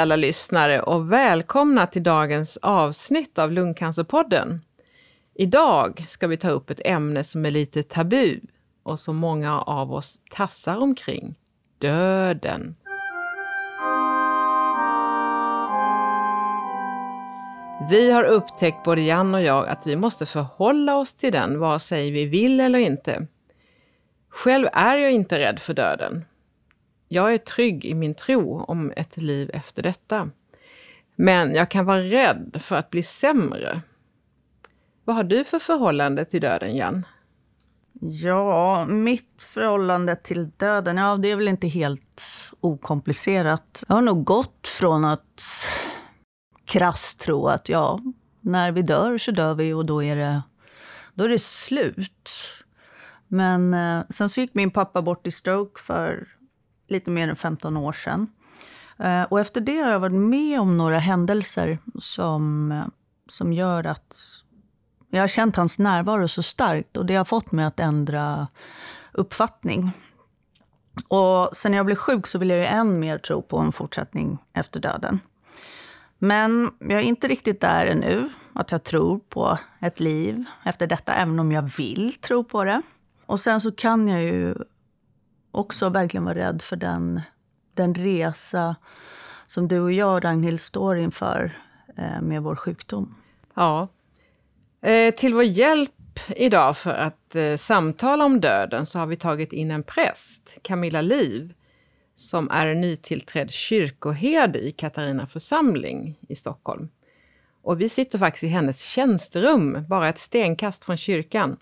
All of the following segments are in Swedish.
Hej alla lyssnare och välkomna till dagens avsnitt av Lungcancerpodden. Idag ska vi ta upp ett ämne som är lite tabu och som många av oss tassar omkring. Döden. Vi har upptäckt, både Jan och jag, att vi måste förhålla oss till den, vare sig vi vill eller inte. Själv är jag inte rädd för döden. Jag är trygg i min tro om ett liv efter detta. Men jag kan vara rädd för att bli sämre. Vad har du för förhållande till döden, Jan? Ja, mitt förhållande till döden, ja det är väl inte helt okomplicerat. Jag har nog gått från att krasst tro att ja, när vi dör så dör vi och då är det, då är det slut. Men eh, sen så gick min pappa bort i stroke för lite mer än 15 år sedan. Eh, och efter det har jag varit med om några händelser som, eh, som gör att jag har känt hans närvaro så starkt och det har fått mig att ändra uppfattning. Och sen jag blev sjuk så vill jag ju än mer tro på en fortsättning efter döden. Men jag är inte riktigt där ännu, att jag tror på ett liv efter detta, även om jag vill tro på det. Och sen så kan jag ju också verkligen vara rädd för den, den resa som du och jag, Ragnhild, står inför eh, med vår sjukdom. Ja. Eh, till vår hjälp idag för att eh, samtala om döden så har vi tagit in en präst, Camilla Liv, som är en nytillträdd kyrkoherde i Katarina församling i Stockholm. Och vi sitter faktiskt i hennes tjänsterum, bara ett stenkast från kyrkan.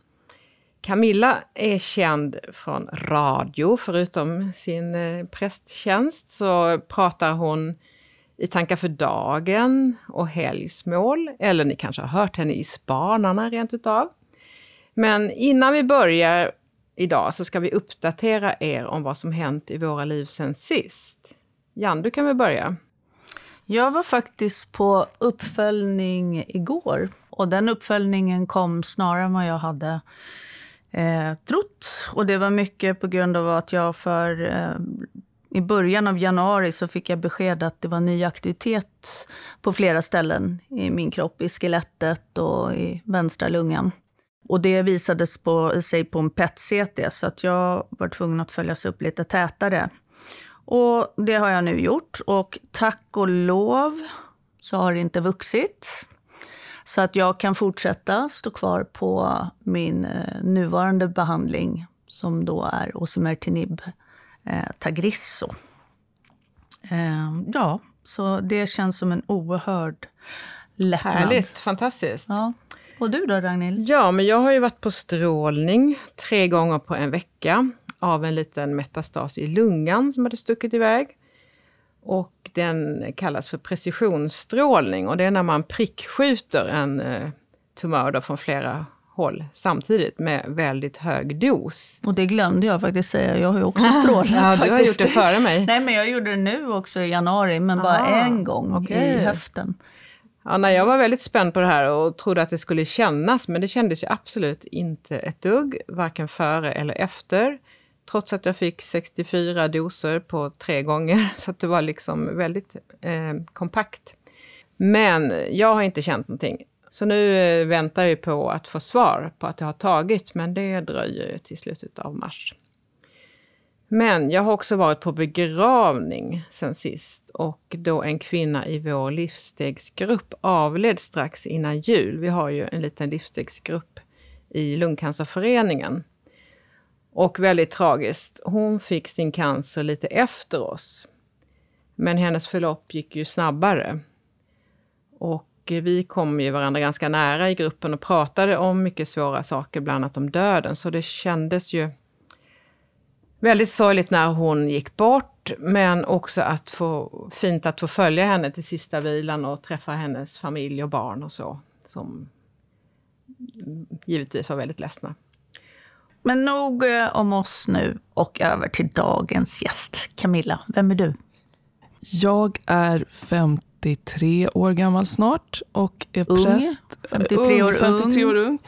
Camilla är känd från radio, förutom sin eh, prästtjänst så pratar hon i Tankar för dagen och Helgsmål, eller ni kanske har hört henne i Spanarna rent utav. Men innan vi börjar idag så ska vi uppdatera er om vad som hänt i våra liv sen sist. Jan, du kan väl börja? Jag var faktiskt på uppföljning igår och den uppföljningen kom snarare än vad jag hade eh, trott. Och det var mycket på grund av att jag för eh, i början av januari så fick jag besked att det var ny aktivitet på flera ställen i min kropp, i skelettet och i vänstra lungan. Och det visades på, sig på en PET-CT, så att jag var tvungen att följas upp lite tätare. Och det har jag nu gjort. Och tack och lov så har det inte vuxit. Så att jag kan fortsätta stå kvar på min eh, nuvarande behandling som då är osimertinib eh, Tagrisso. Eh, ja, så det känns som en oerhörd lättnad. Härligt, fantastiskt. Ja. Och du då, Ragnhild? Ja, men jag har ju varit på strålning tre gånger på en vecka av en liten metastas i lungan som hade stuckit iväg. Och den kallas för precisionsstrålning och det är när man prickskjuter en eh, tumör då från flera håll samtidigt med väldigt hög dos. Och det glömde jag faktiskt säga, jag har ju också strålat ja, faktiskt. Du har gjort det före mig. Nej, men jag gjorde det nu också i januari, men bara Aha, en gång okej. i höften. Ja, nej, jag var väldigt spänd på det här och trodde att det skulle kännas, men det kändes ju absolut inte ett dugg, varken före eller efter. Trots att jag fick 64 doser på tre gånger, så att det var liksom väldigt eh, kompakt. Men jag har inte känt någonting. Så nu eh, väntar jag på att få svar på att jag har tagit, men det dröjer till slutet av mars. Men jag har också varit på begravning sen sist och då en kvinna i vår livsstegsgrupp avled strax innan jul. Vi har ju en liten livsstegsgrupp i Lungcancerföreningen. Och väldigt tragiskt, hon fick sin cancer lite efter oss. Men hennes förlopp gick ju snabbare. Och vi kom ju varandra ganska nära i gruppen och pratade om mycket svåra saker, bland annat om döden. Så det kändes ju väldigt sorgligt när hon gick bort, men också att få, fint att få följa henne till sista vilan och träffa hennes familj och barn och så, som givetvis var väldigt ledsna. Men nog eh, om oss nu och över till dagens gäst. Camilla, vem är du? Jag är 53 år gammal snart och är Ung, präst. 53 år ung, 53 ung. år ung.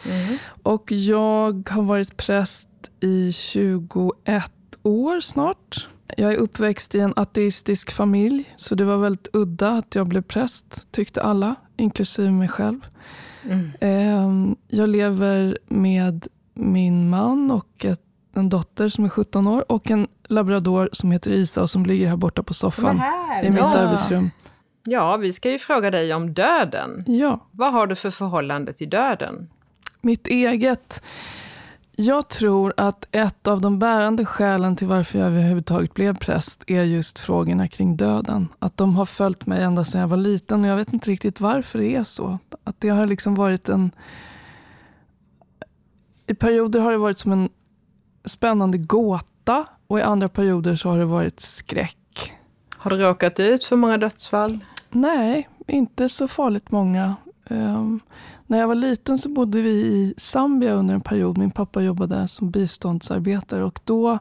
Och jag har varit präst i 21 år snart. Jag är uppväxt i en ateistisk familj, så det var väldigt udda att jag blev präst, tyckte alla, inklusive mig själv. Mm. Ehm, jag lever med min man och ett, en dotter som är 17 år och en labrador som heter Isa och som ligger här borta på soffan i mitt ja. arbetsrum. Ja, vi ska ju fråga dig om döden. Ja. Vad har du för förhållande till döden? Mitt eget. Jag tror att ett av de bärande skälen till varför jag överhuvudtaget blev präst är just frågorna kring döden. Att de har följt mig ända sedan jag var liten och jag vet inte riktigt varför det är så. Att det har liksom varit en... I perioder har det varit som en spännande gåta och i andra perioder så har det varit skräck. Har du råkat ut för många dödsfall? Nej, inte så farligt många. Um, när jag var liten så bodde vi i Zambia under en period. Min pappa jobbade som biståndsarbetare och då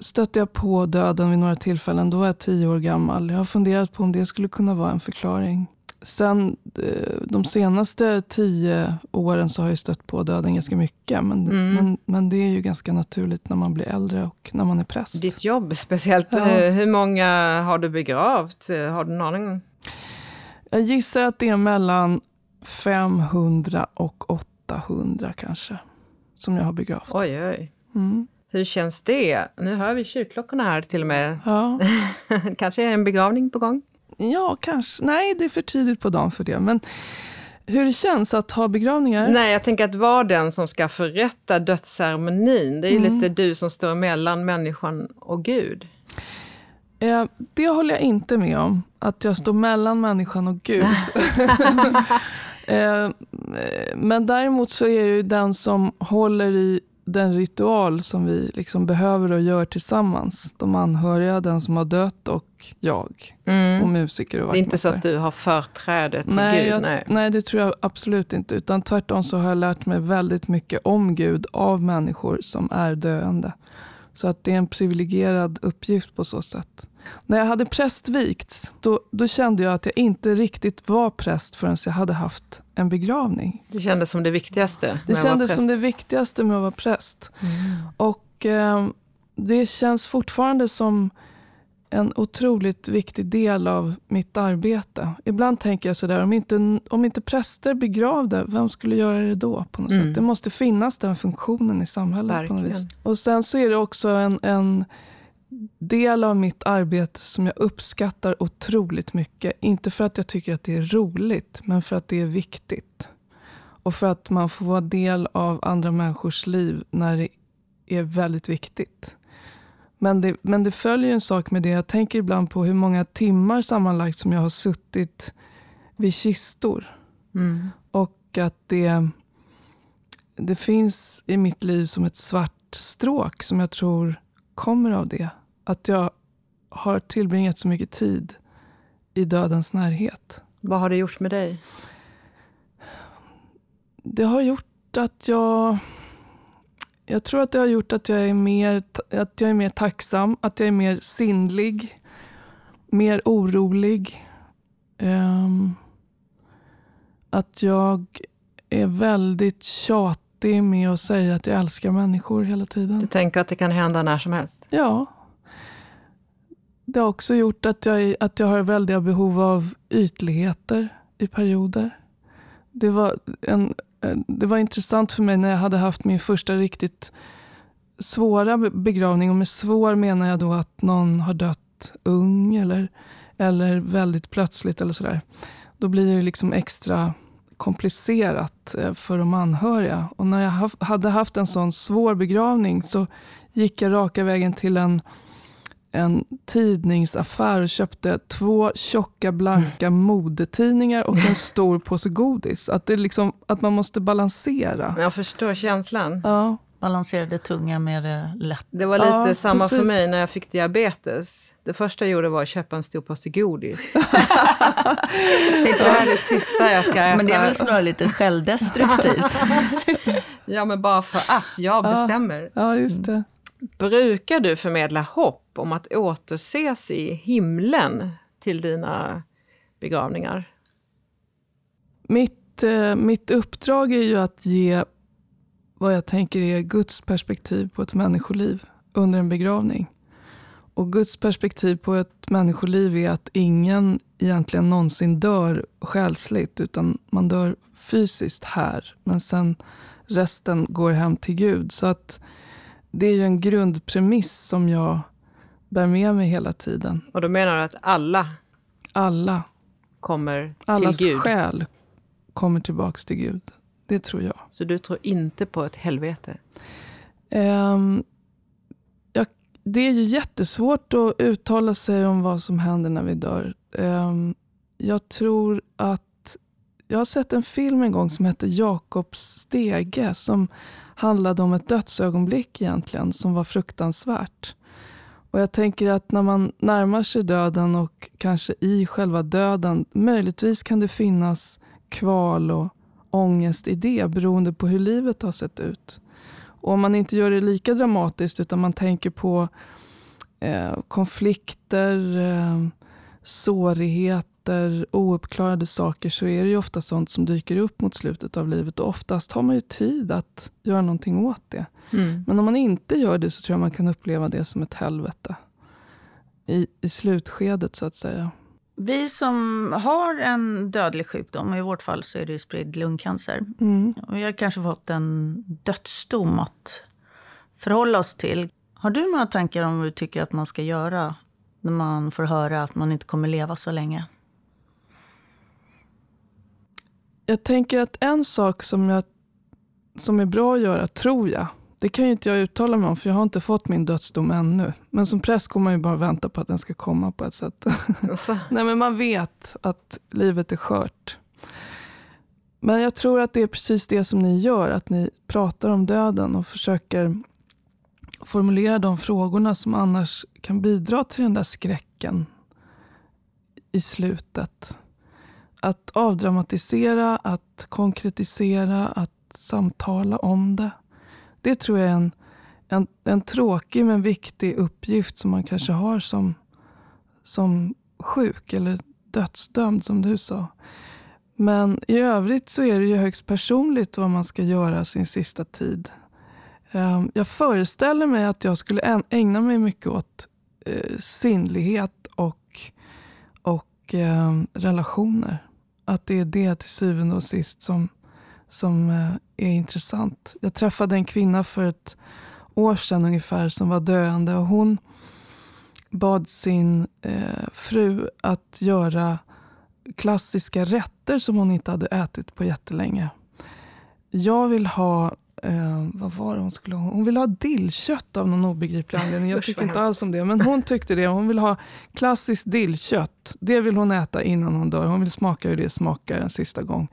stötte jag på döden vid några tillfällen. Då var jag tio år gammal. Jag har funderat på om det skulle kunna vara en förklaring. Sen eh, de senaste tio åren så har jag stött på döden ganska mycket. Men, mm. men, men, det är ju ganska naturligt när man blir äldre och när man är präst. Ditt jobb speciellt. Ja. Hur många har du begravt? Har du någon aning? Jag gissar att det är mellan 500 och 800 kanske, som jag har begravt. Oj, oj. Mm. Hur känns det? Nu hör vi kyrkklockorna här till och med. Ja. kanske är en begravning på gång? Ja, kanske. Nej, det är för tidigt på dagen för det. Men hur det känns att ha begravningar? Nej, jag tänker att vara den som ska förrätta dödsceremonin. Det är ju mm. lite du som står mellan människan och Gud. Eh, det håller jag inte med om, att jag står mellan människan och Gud. Eh, men däremot så är jag ju den som håller i den ritual som vi liksom behöver och gör tillsammans. De anhöriga, den som har dött och jag. Mm. Och musiker och vaktmästare. Det är inte så att du har förträde till nej, Gud? Jag, nej. nej, det tror jag absolut inte. Utan tvärtom så har jag lärt mig väldigt mycket om Gud av människor som är döende. Så att det är en privilegierad uppgift på så sätt. När jag hade prästvigts, då, då kände jag att jag inte riktigt var präst förrän jag hade haft en begravning. Det kändes som det viktigaste? Det kändes som det viktigaste med att vara präst. Mm. Och eh, det känns fortfarande som en otroligt viktig del av mitt arbete. Ibland tänker jag sådär, om inte, om inte präster begravde, vem skulle göra det då? på något mm. sätt? Det måste finnas den funktionen i samhället. Verkligen. på något vis. Och sen så är det också en, en del av mitt arbete som jag uppskattar otroligt mycket. Inte för att jag tycker att det är roligt, men för att det är viktigt. Och för att man får vara del av andra människors liv när det är väldigt viktigt. Men det, men det följer en sak med det. Jag tänker ibland på hur många timmar sammanlagt som jag har suttit vid kistor. Mm. Och att det, det finns i mitt liv som ett svart stråk som jag tror kommer av det. Att jag har tillbringat så mycket tid i dödens närhet. Vad har det gjort med dig? Det har gjort att jag jag tror att det har gjort att jag är mer, att jag är mer tacksam, att jag är mer sinnlig, mer orolig. Um, att jag är väldigt tjatig med att säga att jag älskar människor hela tiden. Du tänker att det kan hända när som helst? Ja. Det har också gjort att jag, att jag har väldiga behov av ytligheter i perioder. Det var en Eh, det var intressant för mig när jag hade haft min första riktigt svåra begravning. Och med svår menar jag då att någon har dött ung eller, eller väldigt plötsligt eller sådär. Då blir det liksom extra komplicerat eh, för de anhöriga. Och när jag hade haft en sån svår begravning så gick jag raka vägen till en en tidningsaffär och köpte två tjocka blanka mm. modetidningar och en stor påse godis. Att, det liksom, att man måste balansera. Jag förstår känslan. Ja. Balansera det tunga med det lätta. Det var lite ja, samma precis. för mig när jag fick diabetes. Det första jag gjorde var att köpa en stor påse godis. jag tänkte det här är det sista jag ska äta. Men det är väl snarare lite självdestruktivt? ja, men bara för att jag bestämmer. Ja, just det. Brukar du förmedla hopp om att återses i himlen till dina begravningar? Mitt, eh, mitt uppdrag är ju att ge vad jag tänker är Guds perspektiv på ett människoliv. under en begravning. Och Guds perspektiv på ett människoliv är att ingen egentligen någonsin dör själsligt, utan man dör fysiskt här. Men sen resten går hem till Gud. Så att det är ju en grundpremiss som jag bär med mig hela tiden. Och då menar du att alla Alla, kommer allas till Gud? själ kommer tillbaks till Gud. Det tror jag. Så du tror inte på ett helvete? Ehm, ja, det är ju jättesvårt att uttala sig om vad som händer när vi dör. Ehm, jag tror att... Jag har sett en film en gång som hette Jakobs stege som handlade om ett dödsögonblick egentligen, som var fruktansvärt. Och Jag tänker att när man närmar sig döden och kanske i själva döden, möjligtvis kan det finnas kval och ångest i det, beroende på hur livet har sett ut. Och om man inte gör det lika dramatiskt, utan man tänker på eh, konflikter, eh, sårigheter, ouppklarade saker, så är det ju ofta sånt som dyker upp mot slutet av livet. Och oftast har man ju tid att göra någonting åt det. Mm. Men om man inte gör det så tror jag man kan uppleva det som ett helvete. I, i slutskedet, så att säga. Vi som har en dödlig sjukdom, i vårt fall så är det ju spridd lungcancer. Mm. Vi har kanske fått en dödsdom att förhålla oss till. Har du några tankar om vad du tycker att man ska göra när man får höra att man inte kommer leva så länge? Jag tänker att en sak som, jag, som är bra att göra, tror jag, det kan ju inte jag uttala mig om, för jag har inte fått min dödsdom ännu. Men som präst går man ju bara vänta på att den ska komma på ett sätt. Nej, men man vet att livet är skört. Men jag tror att det är precis det som ni gör, att ni pratar om döden och försöker formulera de frågorna som annars kan bidra till den där skräcken i slutet. Att avdramatisera, att konkretisera, att samtala om det. Det tror jag är en, en, en tråkig men viktig uppgift som man kanske har som, som sjuk eller dödsdömd som du sa. Men i övrigt så är det ju högst personligt vad man ska göra sin sista tid. Ehm, jag föreställer mig att jag skulle ägna mig mycket åt eh, sinnlighet och, och ehm, relationer. Att det är det till syvende och sist som, som eh, är intressant. Jag träffade en kvinna för ett år sedan ungefär som var döende och hon bad sin eh, fru att göra klassiska rätter som hon inte hade ätit på jättelänge. Jag vill ha, eh, vad var det hon skulle ha? Hon ville ha dillkött av någon obegriplig anledning. Jag tycker inte hemskt. alls om det, men hon tyckte det. Hon vill ha klassiskt dillkött. Det vill hon äta innan hon dör. Hon vill smaka hur det smakar en sista gång.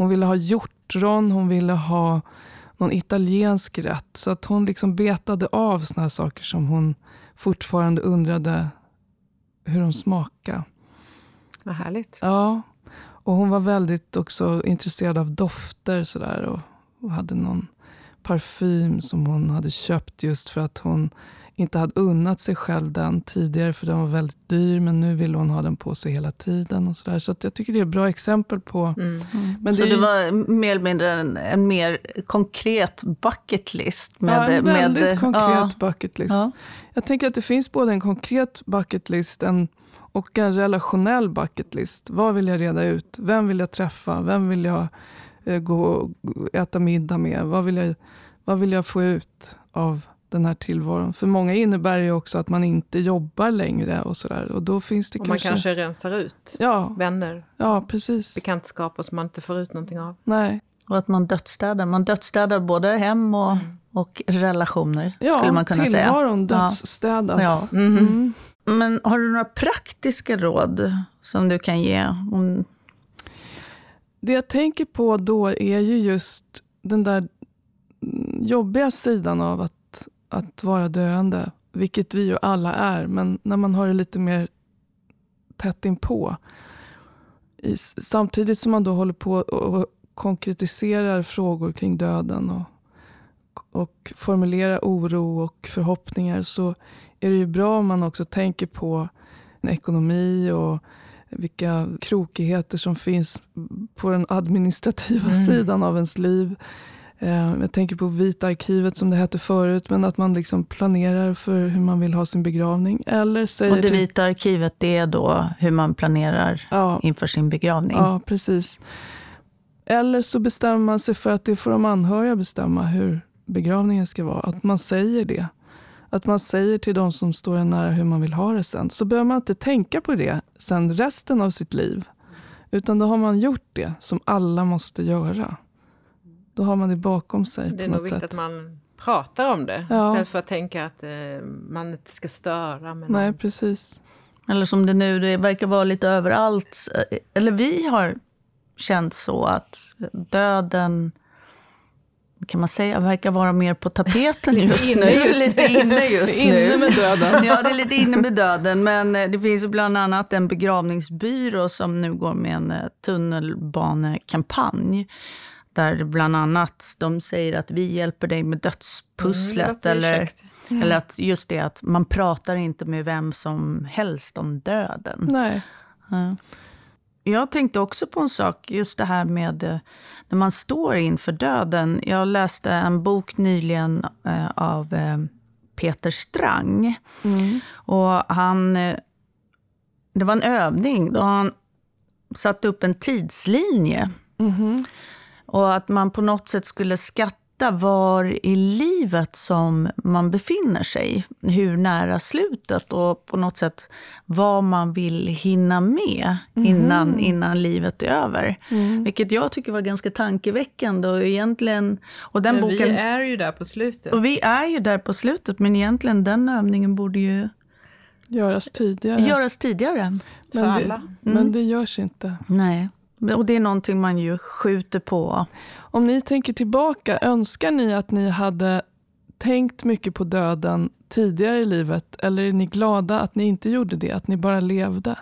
Hon ville ha hjortron, hon ville ha någon italiensk rätt. Så att hon liksom betade av såna här saker som hon fortfarande undrade hur de smakade. vad härligt. Ja, och hon var väldigt också intresserad av dofter sådär och, och hade någon parfym som hon hade köpt just för att hon inte hade unnat sig själv den tidigare för den var väldigt dyr men nu ville hon ha den på sig hela tiden. och Så, där. så jag tycker det är ett bra exempel på... Mm. Men så det är det var mer eller mindre en, en mer konkret bucket list? Med, ja, en väldigt med, konkret ja, bucket list. ja. Jag tänker att det finns både en konkret bucket list en, och en relationell bucket list. Vad vill jag reda ut? Vem vill jag träffa? Vem vill jag gå och äta middag med? Vad vill, jag, vad vill jag få ut av den här tillvaron? För många innebär ju också att man inte jobbar längre och sådär. Och då finns det Och man kanske... kanske rensar ut Ja, vänner, ja, precis. bekantskaper som man inte får ut någonting av. Nej. Och att man dödsstädar. Man dödsstädar både hem och, och relationer, Ja, skulle man kunna säga. tillvaron Ja. dödsstädas. Ja. Mhm. Mm. Men har du några praktiska råd som du kan ge? Om, det jag tänker på då är ju just den där jobbiga sidan av att, att vara döende. Vilket vi ju alla är, men när man har det lite mer tätt inpå. I, samtidigt som man då håller på och konkretiserar frågor kring döden och, och formulerar oro och förhoppningar så är det ju bra om man också tänker på ekonomi och vilka krokigheter som finns på den administrativa Mm. sidan av ens liv. Eh, jag tänker på Vita arkivet som det hette förut, men att man liksom planerar för hur man vill ha sin begravning. Eller säger Och det Vita arkivet, det är då hur man planerar ja, inför sin begravning. ja, precis. Eller så bestämmer man sig för att det får de anhöriga bestämma hur begravningen ska vara. Att man säger det. Att man säger till de som står en nära hur man vill ha det sen. Så behöver man inte tänka på det sen resten av sitt liv. Utan då har man gjort det som alla måste göra. Då har man det bakom sig Det är på nog något viktigt sätt. att man pratar om det. Ja. Istället för att tänka att eh, man inte ska störa. Med Nej, någon. precis. Eller som det nu, det verkar vara lite överallt. Eller vi har känt så att döden, kan man säga, verkar vara mer på tapeten just nu. inne just lite inne just nu. Inne med döden. Ja, det är lite inne med döden. Men eh, det finns ju bland annat en begravningsbyrå som nu går med en eh, tunnelbanekampanj. Där bland annat de säger att vi hjälper dig med dödspusslet. Mm, det låter eller, käckt. eller att just det att man pratar inte med vem som helst om döden. Nej. Ja. Jag tänkte också på en sak, just det här med eh, när man står inför döden. Jag läste en bok nyligen eh, av eh, Peter Strang. Mm. Och han, det var en övning då han satte upp en tidslinje. Mhm. Och att man på något sätt skulle skatta var i livet som man befinner sig. Hur nära slutet och på något sätt vad man vill hinna med innan, innan livet är över. Mm. Vilket jag tycker var ganska tankeväckande. Och, egentligen, och den Men boken, vi är ju där på slutet. och vi är ju där på slutet, men egentligen den övningen borde ju Göras tidigare. göras tidigare. för men, det, alla. men det görs inte. Nej, och det är någonting man ju skjuter på. Om ni tänker tillbaka, önskar ni att ni hade tänkt mycket på döden tidigare i livet? Eller är ni glada att ni inte gjorde det, att ni bara levde?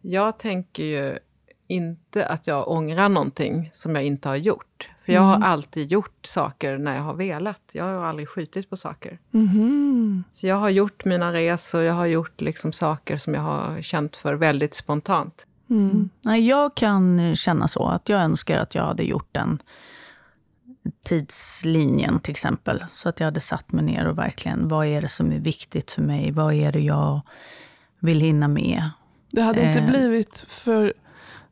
Jag tänker ju inte att jag ångrar någonting som jag inte har gjort. För jag har alltid gjort saker när jag har velat. Jag har aldrig skjutit på saker. Mhm. Så jag har gjort mina resor, jag har gjort liksom saker som jag har känt för väldigt spontant. Mm. Nej, jag kan känna så, att jag önskar att jag hade gjort den tidslinjen till exempel. Så att jag hade satt mig ner och verkligen, vad är det som är viktigt för mig? Vad är det jag vill hinna med? Det hade inte Eh. blivit för...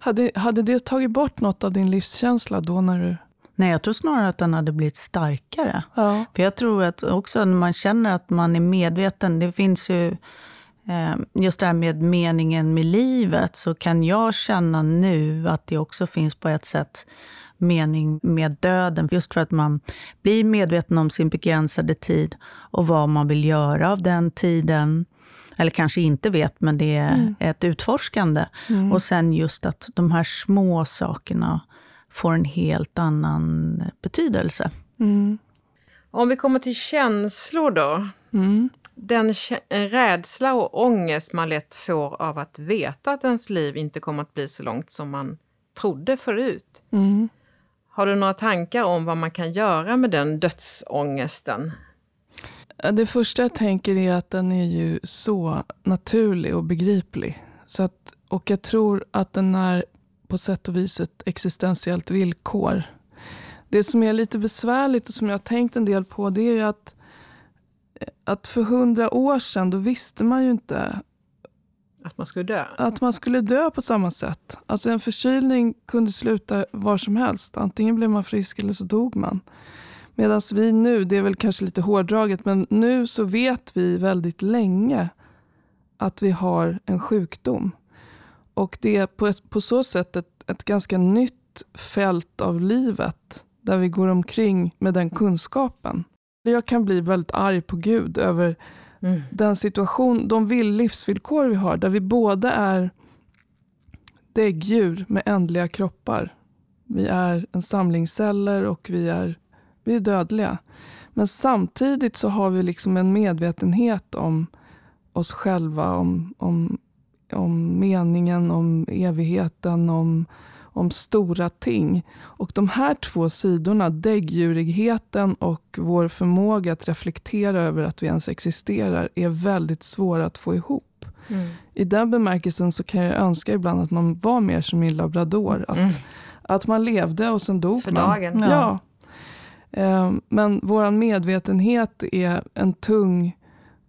Hade, hade det tagit bort något av din livskänsla då när du... Nej, jag tror snarare att den hade blivit starkare. Ja. För jag tror att också när man känner att man är medveten, det finns ju just det här med meningen med livet, så kan jag känna nu att det också finns på ett sätt mening med döden. Just för att man blir medveten om sin begränsade tid och vad man vill göra av den tiden. Eller kanske inte vet, men det är ett utforskande. Och sen just att de här små sakerna får en helt annan betydelse. Mm. Om vi kommer till känslor då. Mm. Den en rädsla och ångest man lätt får av att veta att ens liv inte kommer att bli så långt som man trodde förut. Mm. Har du några tankar om vad man kan göra med den dödsångesten? Ja, Det första jag tänker är att den är ju så naturlig och begriplig. Så att, och jag tror att den är på sätt och vis ett existentiellt villkor. Det som är lite besvärligt och som jag har tänkt en del på det är ju att, att för hundra år sedan då visste man ju inte Att man skulle dö? att man skulle dö på samma sätt. Alltså en förkylning kunde sluta var som helst. Antingen blev man frisk eller så dog man. Medan vi nu, det är väl kanske lite hårdraget, men nu så vet vi väldigt länge att vi har en sjukdom. Och det är på, ett, på så sätt ett, ett ganska nytt fält av livet där vi går omkring med den kunskapen. Jag kan bli väldigt arg på Gud över Mm. den situation, de vill, livsvillkor vi har, där vi båda är däggdjur med ändliga kroppar. Vi är en samling celler och vi är, vi är dödliga. Men samtidigt så har vi liksom en medvetenhet om oss själva, om, om, om meningen, om evigheten, om, om stora ting. Och de här två sidorna, däggdjurigheten och vår förmåga att reflektera över att vi ens existerar, är väldigt svåra att få ihop. Mm. I den bemärkelsen så kan jag önska ibland att man var mer som min labrador. Att, Mm. att man levde och sen dog För man. dagen. Ja. Ja. Eh, men vår medvetenhet är en tung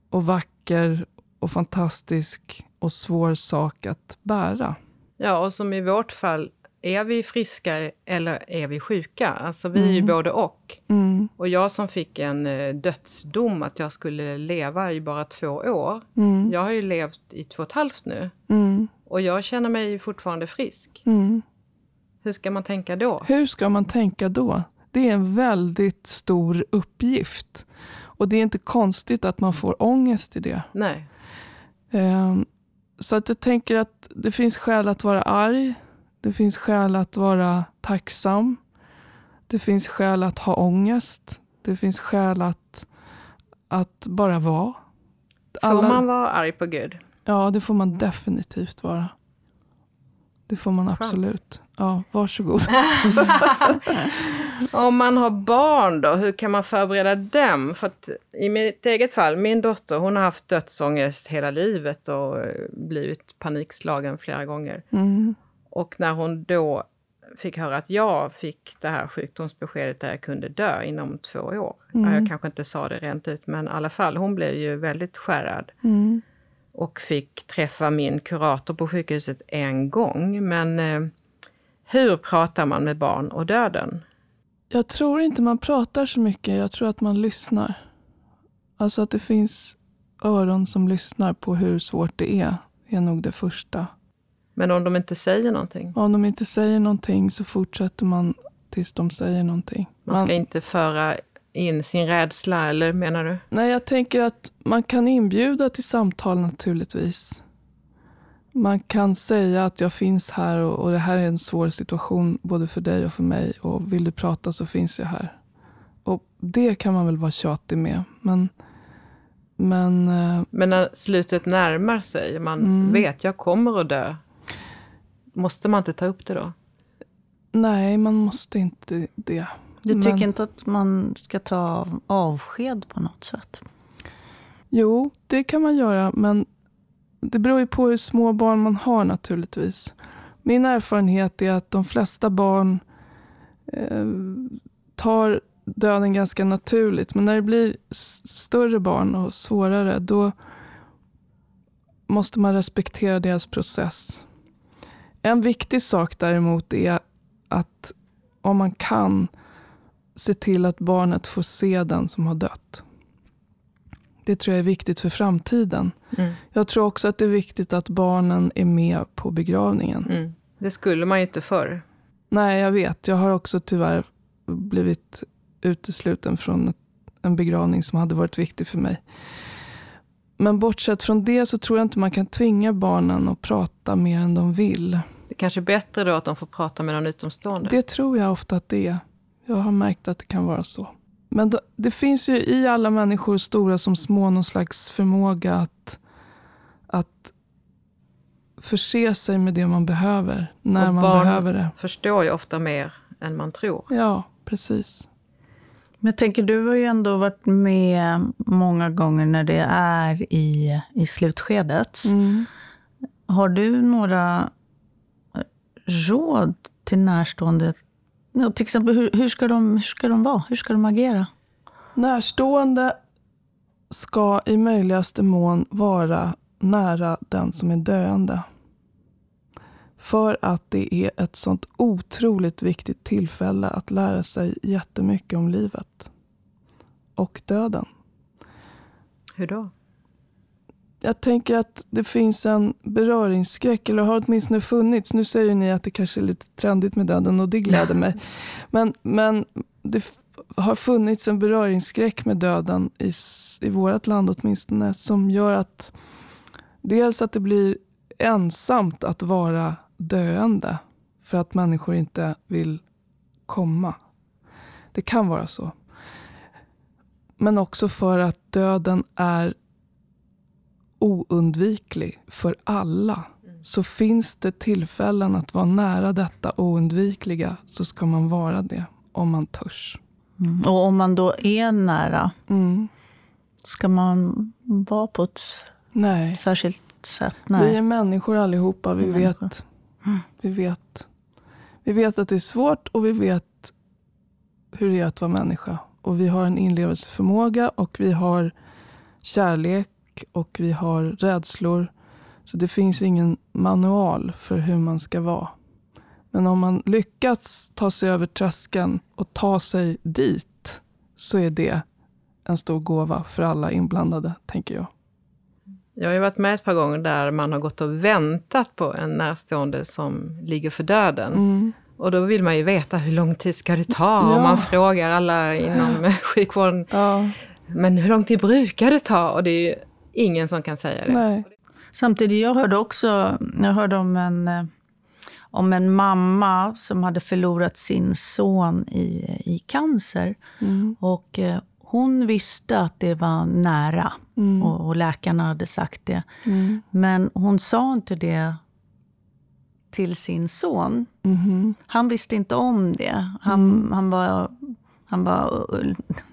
och vacker och fantastisk och svår sak att bära. Ja, och som i vårt fall, är vi friska eller är vi sjuka? Alltså vi är ju Mm. både och. Mm, Och jag som fick en eh, dödsdom att jag skulle leva i bara två år. mm, Jag har ju levt i två och ett halvt nu mm, och jag känner mig fortfarande frisk. mm. Hur ska man tänka då? Hur ska man tänka då? Det är en väldigt stor uppgift. Och det är inte konstigt att man får ångest i det. Nej. Ehm, Så att jag tänker att det finns skäl att vara arg. Det finns skäl att vara tacksam. Det finns skäl att ha ångest. Det finns skäl att, att bara vara. Får man vara arg på Gud? Ja, det får man definitivt vara. Det får man absolut. Ja, varsågod. Om man har barn då, hur kan man förbereda dem? För att i mitt eget fall, min dotter hon har haft dödsångest hela livet och eh, blivit panikslagen flera gånger. Mm. Och när hon då fick höra att jag fick det här sjukdomsbeskedet där jag kunde dö inom två år. Mm. Jag kanske inte sa det rent ut, men i alla fall, hon blev ju väldigt skärrad. Mm. och fick träffa min kurator på sjukhuset en gång. Men eh, hur pratar man med barn och döden? Jag tror inte man pratar så mycket. Jag tror att man lyssnar. Alltså att det finns öron som lyssnar på hur svårt det är, är nog det första. Men om de inte säger någonting? Om de inte säger någonting så fortsätter man tills de säger någonting. Man ska inte föra in sin rädsla, eller menar du? Nej, jag tänker att man kan inbjuda till samtal naturligtvis. Man kan säga att jag finns här och, och det här är en svår situation både för dig och för mig och vill du prata så finns jag här. Och det kan man väl vara tjatig med. Men, men eh, Men när slutet närmar sig, man Mm. vet jag kommer att dö. Måste man inte ta upp det då? nej, man måste inte det. Du tycker Men- inte att man ska ta avsked på något sätt? Jo, det kan man göra, men det beror ju på hur små barn man har naturligtvis. Min erfarenhet är att de flesta barn eh, tar döden ganska naturligt, men när det blir större barn och svårare, då måste man respektera deras process. En viktig sak däremot är att om man kan se till att barnet får se den som har dött. Det tror jag är viktigt för framtiden. Mm. Jag tror också att det är viktigt att barnen är med på begravningen. Mm. Det skulle man ju inte förr. Nej, jag vet. Jag har också tyvärr blivit utesluten från en begravning som hade varit viktig för mig. Men bortsett från det så tror jag inte man kan tvinga barnen att prata mer än de vill. Det kanske är bättre då att de får prata med någon utomstående. Det tror jag ofta att det är. Jag har märkt att det kan vara så. Men då, det finns ju i alla människor, stora som små, någon slags förmåga att, att förse sig med det man behöver, när Och man barn behöver det. förstår ju ofta mer än man tror. Ja, precis. Men jag tänker, du har ju ändå varit med många gånger när det är i, i slutskedet. Mm. Har du några råd till närstående? Ja, till exempel, hur, hur, ska de, hur ska de vara? Hur ska de agera? Närstående ska i möjligaste mån vara nära den som är döende. För att det är ett sånt otroligt viktigt tillfälle att lära sig jättemycket om livet. Och döden. Hur då? Jag tänker att det finns en beröringsskräck, eller har åtminstone funnits. Nu säger ni att det kanske är lite trendigt med döden och det gläder mig. Men, men det har funnits en beröringsskräck med döden i, i vårt land åtminstone, som gör att dels att det blir ensamt att vara döende för att människor inte vill komma. Det kan vara så. Men också för att döden är oundviklig för alla. Så finns det tillfällen att vara nära detta oundvikliga så ska man vara det om man törs. Mm. Och om man då är nära, Mm. ska man vara på ett Nej. särskilt sätt? Vi Nej. är människor allihopa. Vi Vi människor. vet, vi vet. Vi vet att det är svårt och vi vet hur det är att vara människa. Och vi har en inlevelseförmåga och vi har kärlek och vi har rädslor. Så det finns ingen manual för hur man ska vara. Men om man lyckas ta sig över tröskeln och ta sig dit så är det en stor gåva för alla inblandade, tänker jag. Jag har ju varit med ett par gånger där man har gått och väntat på en närstående som ligger för döden. Mm. Och då vill man ju veta hur lång tid ska det ta? Ja. Och man frågar alla inom sjukvården. Ja. Men hur lång tid brukar det ta? Och det är ju ingen som kan säga det. Nej. Samtidigt, jag hörde också jag hörde om en, eh, om en mamma som hade förlorat sin son i, i cancer. Mm. Och eh, hon visste att det var nära mm. och, och, läkarna hade sagt det. Mm. Men hon sa inte det till sin son. Mm. Han visste inte om det. Han, mm. han, var, han var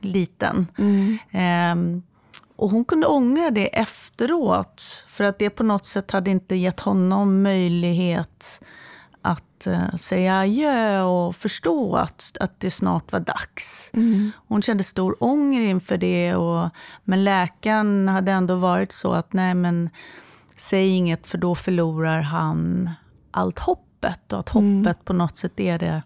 liten. Um, och hon kunde ångra det efteråt. För att det på något sätt hade inte gett honom möjlighet att uh, säga adjö och förstå att, att det snart var dags. Mm. Hon kände stor ånger inför det. Och, men läkaren hade ändå varit så att, nej men säg inget för då förlorar han allt hoppet. Och att mm. hoppet mm. på något sätt är det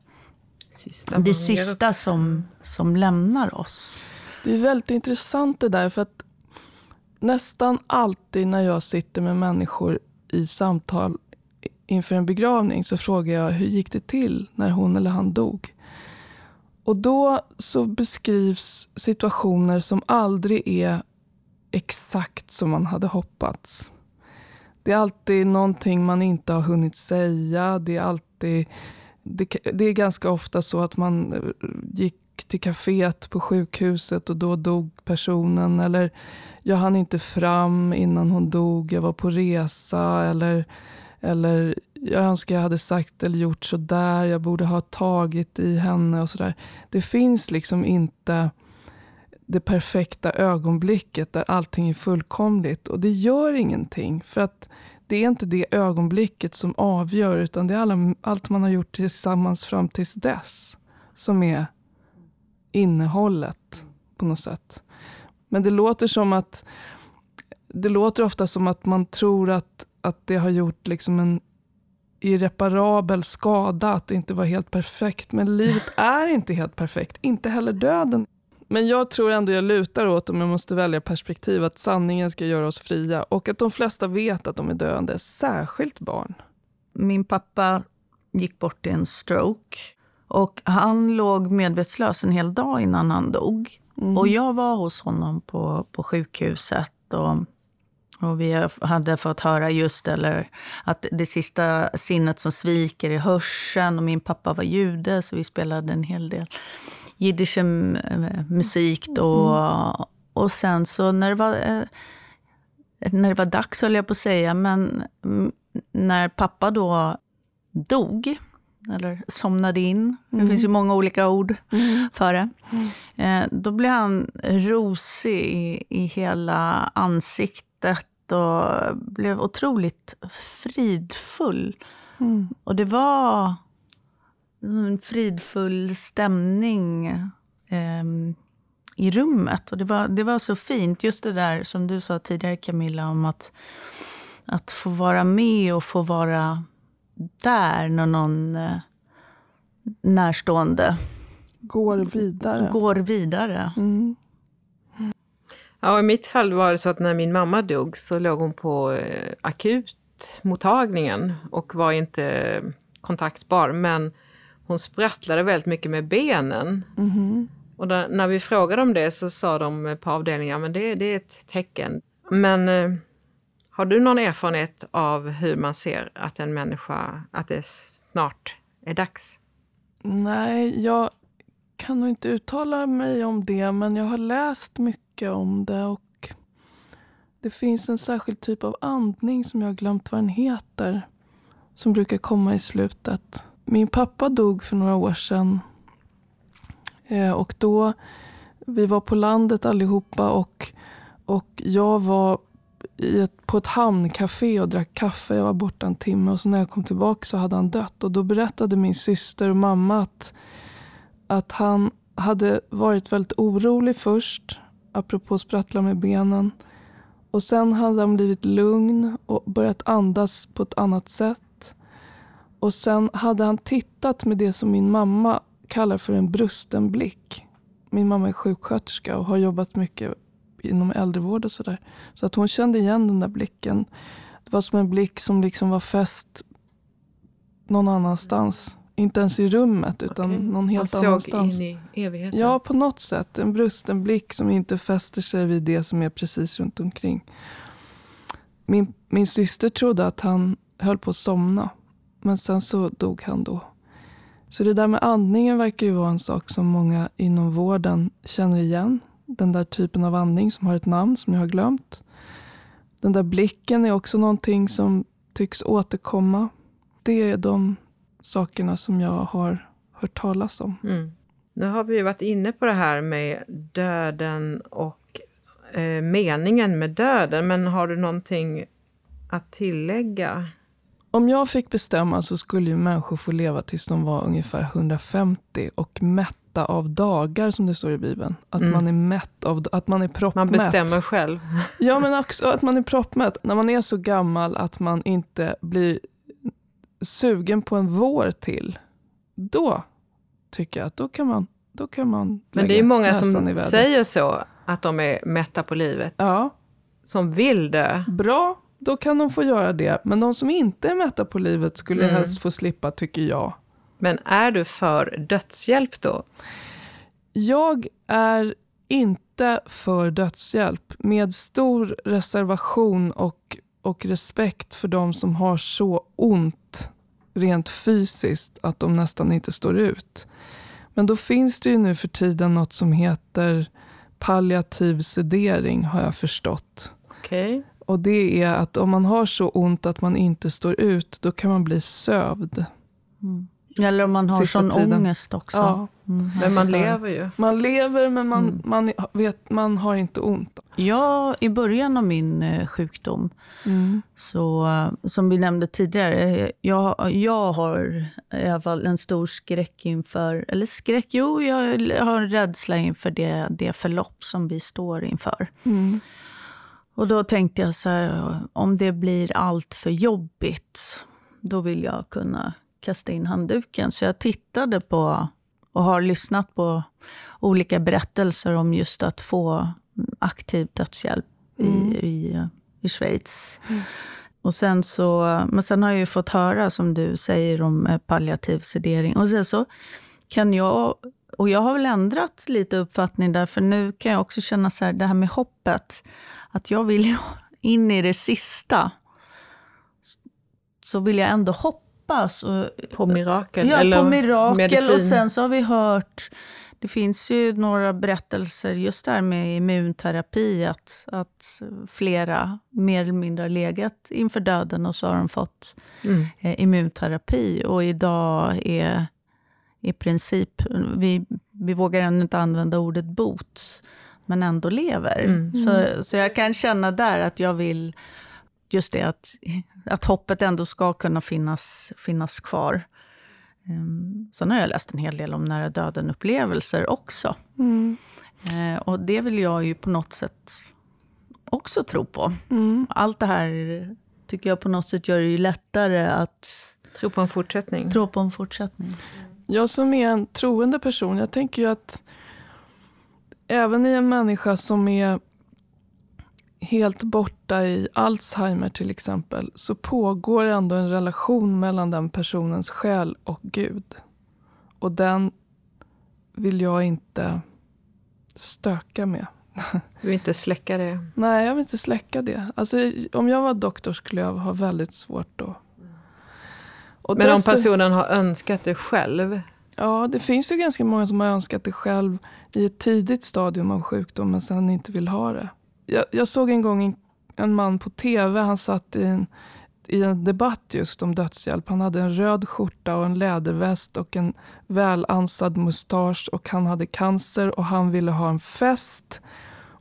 sista, det sista som, som lämnar oss. Det är väldigt intressant det där. för att Nästan alltid när jag sitter med människor i samtal inför en begravning så frågar jag hur gick det till när hon eller han dog? Och då så beskrivs situationer som aldrig är exakt som man hade hoppats. Det är alltid någonting man inte har hunnit säga. Det är alltid det, det är ganska ofta så att man eh, gick till kaféet på sjukhuset och då dog personen. Eller jag hann inte fram innan hon dog, jag var på resa. Eller, eller jag önskar jag hade sagt eller gjort så där. jag borde ha tagit i henne och sådär. Det finns liksom inte det perfekta ögonblicket där allting är fullkomligt. Och det gör ingenting. För att det är inte det ögonblicket som avgör, utan det är alla, allt man har gjort tillsammans fram tills dess som är innehållet på något sätt. Men det låter som att det låter ofta som att man tror att, att det har gjort liksom en irreparabel skada, att det inte var helt perfekt. Men livet är inte helt perfekt, inte heller döden. Men jag tror ändå jag lutar åt, om jag måste välja perspektiv, att sanningen ska göra oss fria och att de flesta vet att de är döende, särskilt barn. Min pappa gick bort i en stroke och han låg medvetslös en hel dag innan han dog. Mm. Och jag var hos honom på, på sjukhuset. Och, och vi hade fått höra just eller att det sista sinnet som sviker är hörseln. Och min pappa var jude, så vi spelade en hel del jiddisch eh, musik. Då. Mm. Och sen så när det var eh, när det var dags, höll jag på att säga, men när pappa då dog, eller somnade in. Mm. Det finns ju många olika ord mm. för det. Mm. Eh, då blev han rosig i, i hela ansiktet och blev otroligt fridfull. Mm. Och det var en fridfull stämning eh, i rummet. Och det var, det var så fint, just det där som du sa tidigare Camilla, om att, att få vara med och få vara där när någon eh, närstående går vidare. Går vidare. Mm. Ja, I mitt fall var det så att när min mamma dog så låg hon på eh, akutmottagningen och var inte kontaktbar. Men hon sprattlade väldigt mycket med benen. Mm. Och där, när vi frågade om det så sa de på avdelningen att det, det är ett tecken. Men eh, har du någon erfarenhet av hur man ser att en människa, att det snart är dags? Nej, jag kan nog inte uttala mig om det, men jag har läst mycket om det och det finns en särskild typ av andning som jag har glömt vad den heter, som brukar komma i slutet. Min pappa dog för några år sedan eh, och då, vi var på landet allihopa och, och jag var i ett, på ett hamncafé och drack kaffe. Jag var borta en timme och så när jag kom tillbaka så hade han dött. Och då berättade min syster och mamma att, att han hade varit väldigt orolig först, apropå sprattla med benen. Och sen hade han blivit lugn och börjat andas på ett annat sätt. Och sen hade han tittat med det som min mamma kallar för en brusten blick. Min mamma är sjuksköterska och har jobbat mycket inom äldrevård och sådär. Så att hon kände igen den där blicken. Det var som en blick som liksom var fäst någon annanstans. Inte ens i rummet, utan okay. någon helt Han annanstans. såg in i evigheten? Ja, på något sätt. En brusten blick som inte fäster sig vid det som är precis runt omkring. Min, min syster trodde att han höll på att somna. Men sen så dog han då. Så det där med andningen verkar ju vara en sak som många inom vården känner igen. Den där typen av andning som har ett namn som jag har glömt. Den där blicken är också någonting som tycks återkomma. Det är de sakerna som jag har hört talas om. Mm. Nu har vi varit inne på det här med döden och eh, meningen med döden, men har du någonting att tillägga? Om jag fick bestämma så skulle ju människor få leva tills de var ungefär 150 och mätta av dagar, som det står i Bibeln. Att mm. man är mätt av, att man är proppmätt. Man bestämmer själv. ja, men också att man är proppmätt. När man är så gammal att man inte blir sugen på en vår till, då tycker jag att då kan man då kan man Men det är ju många som säger så, att de är mätta på livet. Ja. Som vill dö. Bra, då kan de få göra det. Men de som inte är mätta på livet skulle mm. helst få slippa, tycker jag. Men är du för dödshjälp då? Jag är inte för dödshjälp, med stor reservation och, och respekt för de som har så ont rent fysiskt att de nästan inte står ut. Men då finns det ju nu för tiden något som heter palliativ sedering, har jag förstått. Okay. Och det är att om man har så ont att man inte står ut, då kan man bli sövd. Mm. Eller om man har sån tiden. ångest också. Ja. Mm. Men man lever ju. Man lever, men man, mm. man, vet, man har inte ont. Ja, i början av min eh, sjukdom, mm. så, som vi nämnde tidigare, jag, jag har i alla fall en stor skräck inför, eller skräck, jo, jag har en rädsla inför det, det förlopp som vi står inför. Mm. Och då tänkte jag så här, om det blir allt för jobbigt, då vill jag kunna kasta in handduken. Så jag tittade på och har lyssnat på olika berättelser om just att få aktiv dödshjälp mm. i, i, i Schweiz. Mm. Och sen så, men sen har jag ju fått höra, som du säger, om eh, palliativ sedering. Och sen så kan jag, och jag har väl ändrat lite uppfattning där, för nu kan jag också känna så här, det här med hoppet, att jag vill in i det sista, så vill jag ändå hoppa hoppas. Och, på mirakel? Ja, eller på mirakel. Medicin. Och sen så har vi hört, det finns ju några berättelser just där med immunterapi, att, att flera mer eller mindre har legat inför döden och så har de fått mm. eh, immunterapi. Och idag är i princip, vi, vi vågar ännu inte använda ordet bot, men ändå lever. Mm. Så, så jag kan känna där att jag vill just det att, att hoppet ändå ska kunna finnas, finnas kvar. Um, sen har jag läst en hel del om nära döden-upplevelser också. Mm. Uh, och det vill jag ju på något sätt också tro på. Mm. Allt det här tycker jag på något sätt gör det ju lättare att... Tro på en fortsättning. Tro på en fortsättning. Jag som är en troende person, jag tänker ju att även i en människa som är helt borta i Alzheimer till exempel, så pågår ändå en relation mellan den personens själ och Gud. Och den vill jag inte stöka med. Du vill inte släcka det? Nej, jag vill inte släcka det. Alltså, om jag var doktor skulle jag ha väldigt svårt att... Och Men om personen har önskat det själv? Ja, det finns ju ganska många som har önskat det själv i ett tidigt stadium av sjukdomen, men sen inte vill ha det jag, jag, såg en gång en, en, man på tv, han satt i en, i en debatt just om dödshjälp. Han hade en röd skjorta och en läderväst och en välansad mustasch och han hade cancer och han ville ha en fest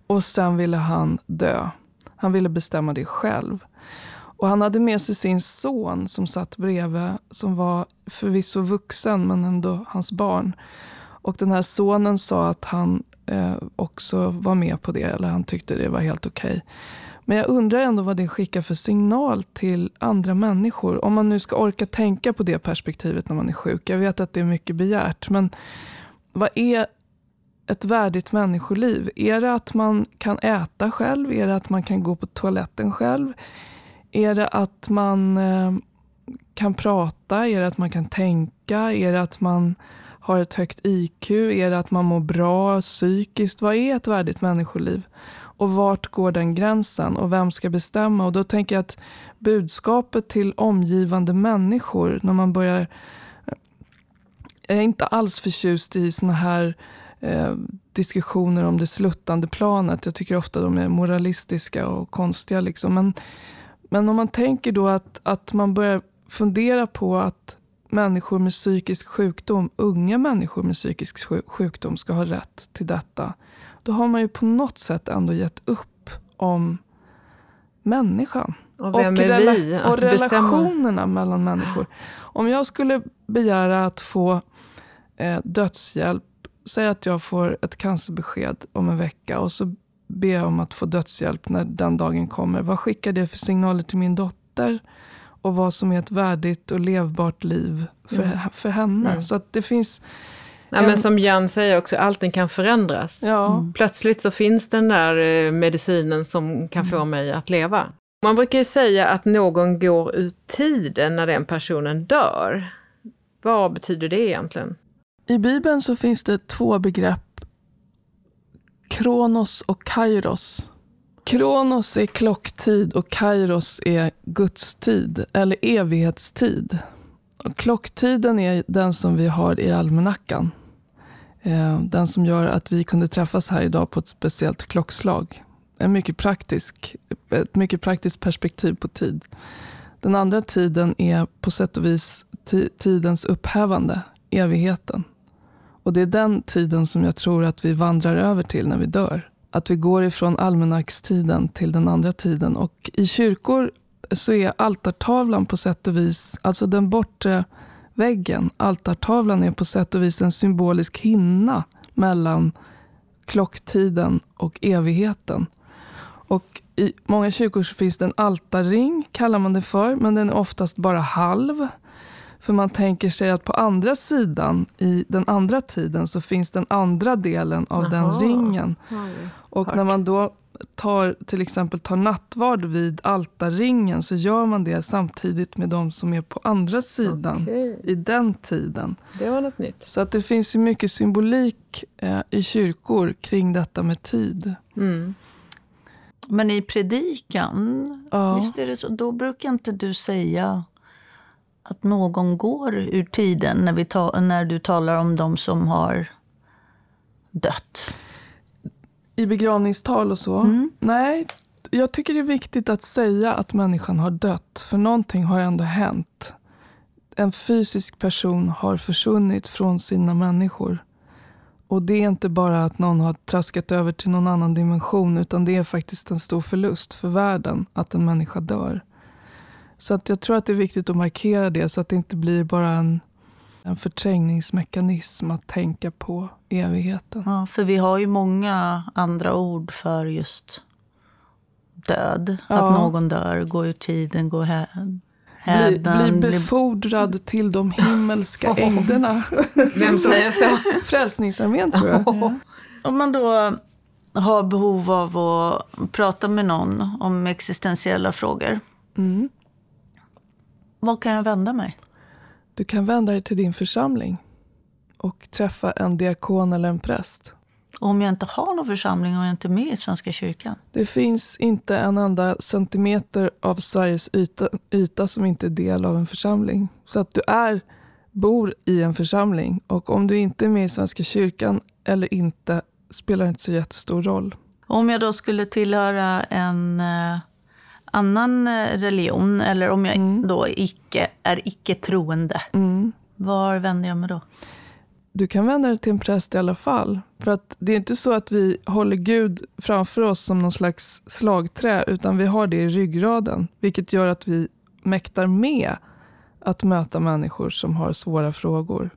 och sen ville han dö. Han ville bestämma det själv. Och han hade med sig sin son som satt bredvid, som var förvisso vuxen men ändå hans barn. Och den här sonen sa att han eh, också var med på det, eller han tyckte det var helt okej. Okay. Men jag undrar ändå vad det skickar för signal till andra människor. Om man nu ska orka tänka på det perspektivet när man är sjuk. Jag vet att det är mycket begärt, men vad är ett värdigt människoliv? Är det att man kan äta själv? Är det att man kan gå på toaletten själv? Är det att man eh, kan prata? Är det att man kan tänka? Är det att man har ett högt IQ? Är det att man mår bra psykiskt? Vad är ett värdigt människoliv? Och vart går den gränsen? Och vem ska bestämma? Och då tänker jag att budskapet till omgivande människor, när man börjar... Jag är inte alls förtjust i såna här eh, diskussioner om det sluttande planet. Jag tycker ofta de är moralistiska och konstiga. Liksom. Men, men om man tänker då att, att man börjar fundera på att människor med psykisk sjukdom, unga människor med psykisk sjukdom ska ha rätt till detta. Då har man ju på något sätt ändå gett upp om människan. Och vem och vi? och relationerna mellan människor. Om jag skulle begära att få eh, dödshjälp, säg att jag får ett cancerbesked om en vecka och så ber jag om att få dödshjälp när den dagen kommer. Vad skickar det för signaler till min dotter? Och vad som är ett värdigt och levbart liv för, mm. för henne. Mm. Så att det finns... Ja, men som Jan säger också, allting kan förändras. Ja. Mm. Plötsligt så finns den där eh, medicinen som kan få mm. mig att leva. Man brukar ju säga att någon går ur tiden när den personen dör. Vad betyder det egentligen? I Bibeln så finns det två begrepp. Kronos och kairos. Kronos är klocktid och Kairos är gudstid, eller evighetstid. Och klocktiden är den som vi har i almanackan. Eh, den som gör att vi kunde träffas här idag på ett speciellt klockslag. En mycket praktisk, ett mycket praktiskt perspektiv på tid. Den andra tiden är på sätt och vis tidens upphävande, evigheten. Och det är den tiden som jag tror att vi vandrar över till när vi dör att vi går ifrån almanackstiden till den andra tiden. Och i kyrkor så är altartavlan på sätt och vis, alltså den bortre väggen, altartavlan är på sätt och vis en symbolisk hinna mellan klocktiden och evigheten. Och I många kyrkor finns det en altarring, kallar man det för, men den är oftast bara halv. För man tänker sig att på andra sidan, i den andra tiden, så finns den andra delen av Aha. den ringen. Och när man då tar, till exempel tar nattvard vid altarringen så gör man det samtidigt med de som är på andra sidan okay. i den tiden. Det var något nytt. Så att det finns ju mycket symbolik eh, i kyrkor kring detta med tid. Mm. Men i predikan, ja. visst är det så, då brukar inte du säga att någon går ur tiden när, vi ta, när du talar om de som har dött? I begravningstal och så? Mm. Nej, jag tycker det är viktigt att säga att människan har dött, för någonting har ändå hänt. En fysisk person har försvunnit från sina människor. Och det är inte bara att någon har traskat över till någon annan dimension, utan det är faktiskt en stor förlust för världen att en människa dör. Så att jag tror att det är viktigt att markera det så att det inte blir bara en, en förträngningsmekanism att tänka på evigheten. Ja, för vi har ju många andra ord för just död. Ja. Att någon dör, går ur tiden, går här. Bli, bli befordrad bli... till de himmelska oh. ängderna. Vem säger så? Frälsningsarmén tror jag. Oh. Om man då har behov av att prata med någon om existentiella frågor. Mm. Var kan jag vända mig? Du kan vända dig till din församling och träffa en diakon eller en präst. om jag inte har någon församling och jag inte är med i Svenska kyrkan? Det finns inte en enda centimeter av Sveriges yta, yta som inte är del av en församling. Så att du är, bor i en församling. Och om du inte är med i Svenska kyrkan eller inte spelar inte så jättestor roll. Om jag då skulle tillhöra en eh, annan eh, religion, eller om jag mm. då icke, är icke-troende, mm. var vänder jag mig då? Du kan vända dig till en präst i alla fall. För att det är inte så att vi håller Gud framför oss som någon slags slagträ, utan vi har det i ryggraden, vilket gör att vi mäktar med att möta människor som har svåra frågor.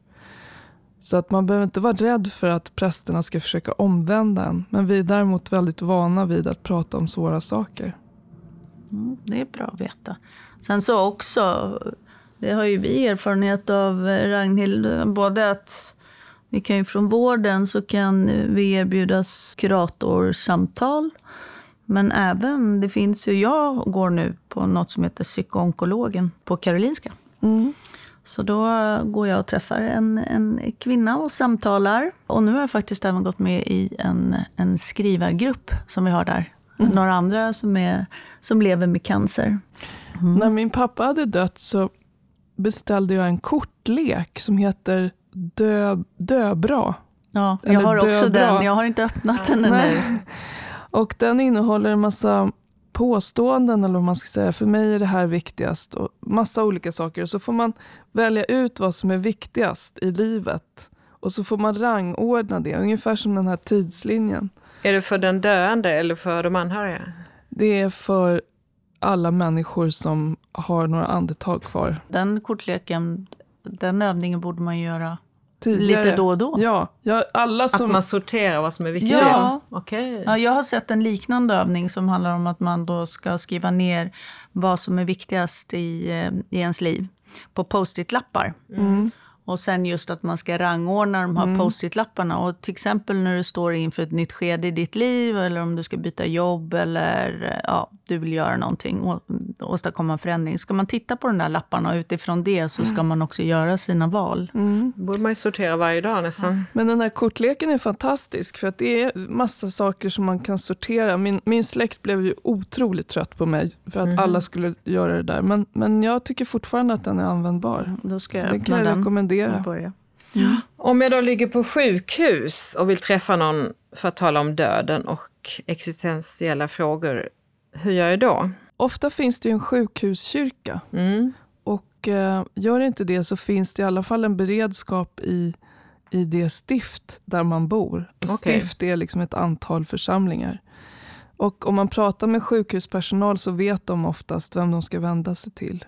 Så att man behöver inte vara rädd för att prästerna ska försöka omvända en. Men vi är däremot väldigt vana vid att prata om svåra saker. Mm, det är bra att veta. Sen så också, det har ju vi erfarenhet av Ragnhild, både att vi kan ju från vården så kan vi erbjudas kuratorsamtal. Men även, det finns ju, jag går nu på något som heter psykoonkologen på Karolinska. Mm. Så då går jag och träffar en, en kvinna och samtalar. Och nu har jag faktiskt även gått med i en, en skrivargrupp som vi har där. Mm. Några andra som, är, som lever med cancer. Mm. När min pappa hade dött så beställde jag en kortlek som heter Dö, dö bra. Ja, jag Eller har också den. Jag har inte öppnat den ännu. Och den innehåller en massa påståenden, eller vad man ska säga. För mig är det här viktigast. Och massa olika saker. Så får man välja ut vad som är viktigast i livet. Och så får man rangordna det, ungefär som den här tidslinjen. Är det för den döende eller för de anhöriga? Det är för alla människor som har några andetag kvar. Den kortleken, den övningen borde man göra Tidigare. lite då och då. Ja, ja alla som... Att man sorterar vad som är viktigt? Ja. Okay. ja, jag har sett en liknande övning som handlar om att man då ska skriva ner vad som är viktigast i, eh, i ens liv på post-it-lappar. Mm. Och sen just att man ska rangordna de här mm. post-it-lapparna. Och till exempel när du står inför ett nytt skede i ditt liv eller om du ska byta jobb eller ja, du vill göra någonting och åstadkomma en förändring. Ska man titta på de där lapparna och utifrån det så ska mm. man också göra sina val. Mm. borde man ju sortera varje dag nästan. Men den här kortleken är fantastisk för att det är massa saker som man kan sortera. Min, min släkt blev ju otroligt trött på mig för att mm. alla skulle göra det där. Men, men jag tycker fortfarande att den är användbar. Då ska så jag det kan jag den. rekommendera. Mm. Om jag då ligger på sjukhus och vill träffa någon för att tala om döden och existentiella frågor, hur gör jag då? Ofta finns det en sjukhuskyrka. Mm. Och eh, gör inte det så finns det i alla fall en beredskap i, i det stift där man bor. Och okay. Stift är liksom ett antal församlingar. Och om man pratar med sjukhuspersonal så vet de oftast vem de ska vända sig till.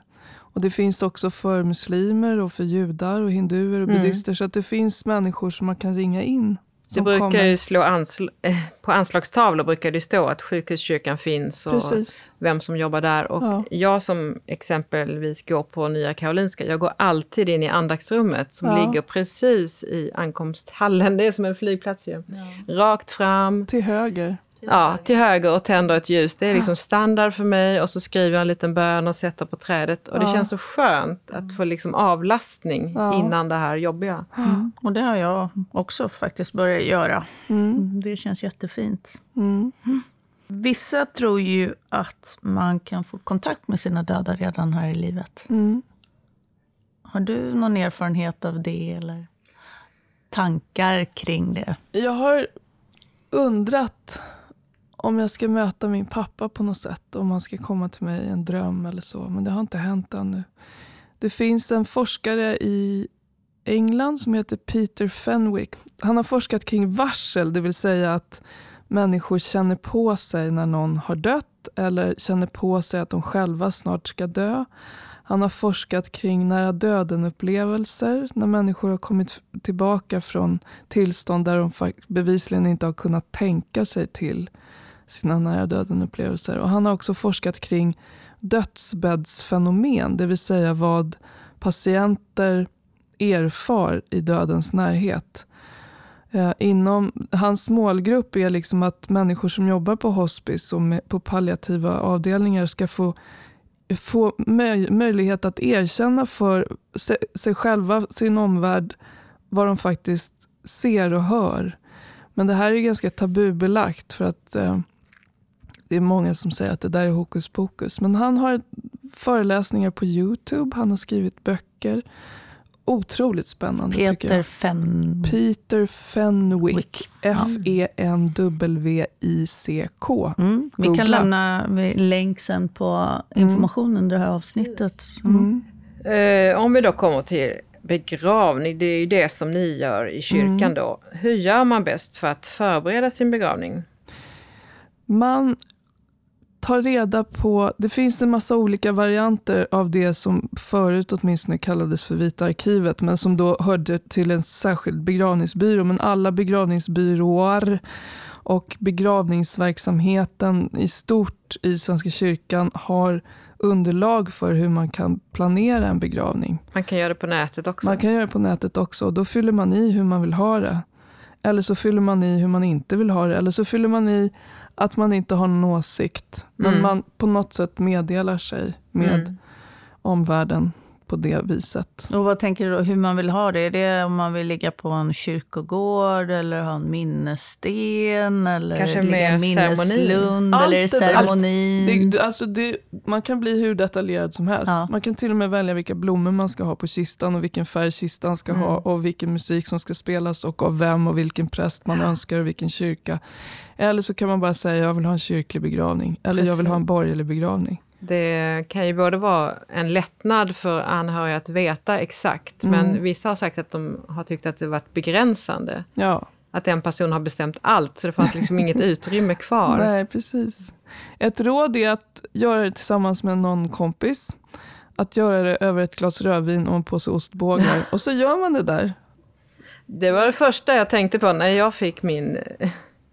Och Det finns också för muslimer, och för judar, och hinduer och mm. buddhister. Så att det finns människor som man kan ringa in. Det brukar kommer. ju slå ansl eh, på anslagstavlor brukar det stå att sjukhuskyrkan finns och Precis. vem som jobbar där. Och ja. jag som exempelvis går på Nya Karolinska, jag går alltid in i andaktsrummet som ja. ligger precis i ankomsthallen. Det är som en flygplats ju. Ja. Rakt fram. Till höger. Ja, till höger och tänder ett ljus. Det är liksom standard för mig och så skriver jag en liten bön och sätter på trädet. Och det ja. känns så skönt att få liksom avlastning ja. innan det här jobbiga. Mm. Och det har jag också faktiskt börjat göra. Mm. Det känns jättefint. Mm. Vissa tror ju att man kan få kontakt med sina döda redan här i livet. Mm. Har du någon erfarenhet av det eller tankar kring det? Jag har undrat om jag ska möta min pappa på något sätt, om han ska komma till mig i en dröm eller så. Men det har inte hänt ännu. Det finns en forskare i England som heter Peter Fenwick. Han har forskat kring varsel, det vill säga att människor känner på sig när någon har dött eller känner på sig att de själva snart ska dö. Han har forskat kring nära döden-upplevelser, när människor har kommit tillbaka från tillstånd där de bevisligen inte har kunnat tänka sig till sina nära döden-upplevelser. Och han har också forskat kring dödsbäddsfenomen, det vill säga vad patienter erfar i dödens närhet. Eh, inom, hans målgrupp är liksom att människor som jobbar på hospice och med, på palliativa avdelningar ska få, få möj, möjlighet att erkänna för sig, sig själva, sin omvärld, vad de faktiskt ser och hör. Men det här är ganska tabubelagt för att eh, det är många som säger att det där är hokus pokus. Men han har föreläsningar på Youtube, han har skrivit böcker. Otroligt spännande Peter tycker jag. Fen... Peter Fenwick. F-E-N-W-I-C-K. Mm. Vi kan lämna länk sen på informationen mm. under det här avsnittet. Mm. Uh, om vi då kommer till begravning, det är ju det som ni gör i kyrkan mm. då. Hur gör man bäst för att förbereda sin begravning? Man ta reda på, det finns en massa olika varianter av det som förut åtminstone kallades för Vita arkivet, men som då hörde till en särskild begravningsbyrå. Men alla begravningsbyråer och begravningsverksamheten i stort i Svenska kyrkan har underlag för hur man kan planera en begravning. Man kan göra det på nätet också? Man kan göra det på nätet också. Då fyller man i hur man vill ha det. Eller så fyller man i hur man inte vill ha det. Eller så fyller man i att man inte har någon åsikt. Men mm. man på något sätt meddelar sig med mm. omvärlden på det viset. Och vad tänker du då, hur man vill ha det? Är det om man vill ligga på en kyrkogård eller ha en minnessten? Eller Kanske ligga en minneslund? Eller är det ceremonin? Det, alltså det, man kan bli hur detaljerad som helst. Ja. Man kan till och med välja vilka blommor man ska ha på kistan och vilken färg kistan ska mm. ha och vilken musik som ska spelas och av vem och vilken präst man ja. önskar och vilken kyrka. Eller så kan man bara säga jag vill ha en kyrklig begravning. Eller Precis. jag vill ha en borgerlig begravning. Det kan ju både vara en lättnad för anhöriga att veta exakt, mm. men vissa har sagt att de har tyckt att det varit begränsande. Ja. Att en person har bestämt allt, så det fanns liksom inget utrymme kvar. Nej, precis. Ett råd är att göra det tillsammans med någon kompis. Att göra det över ett glas rödvin och en påse ostbågar. Och så gör man det där. Det var det första jag tänkte på när jag fick min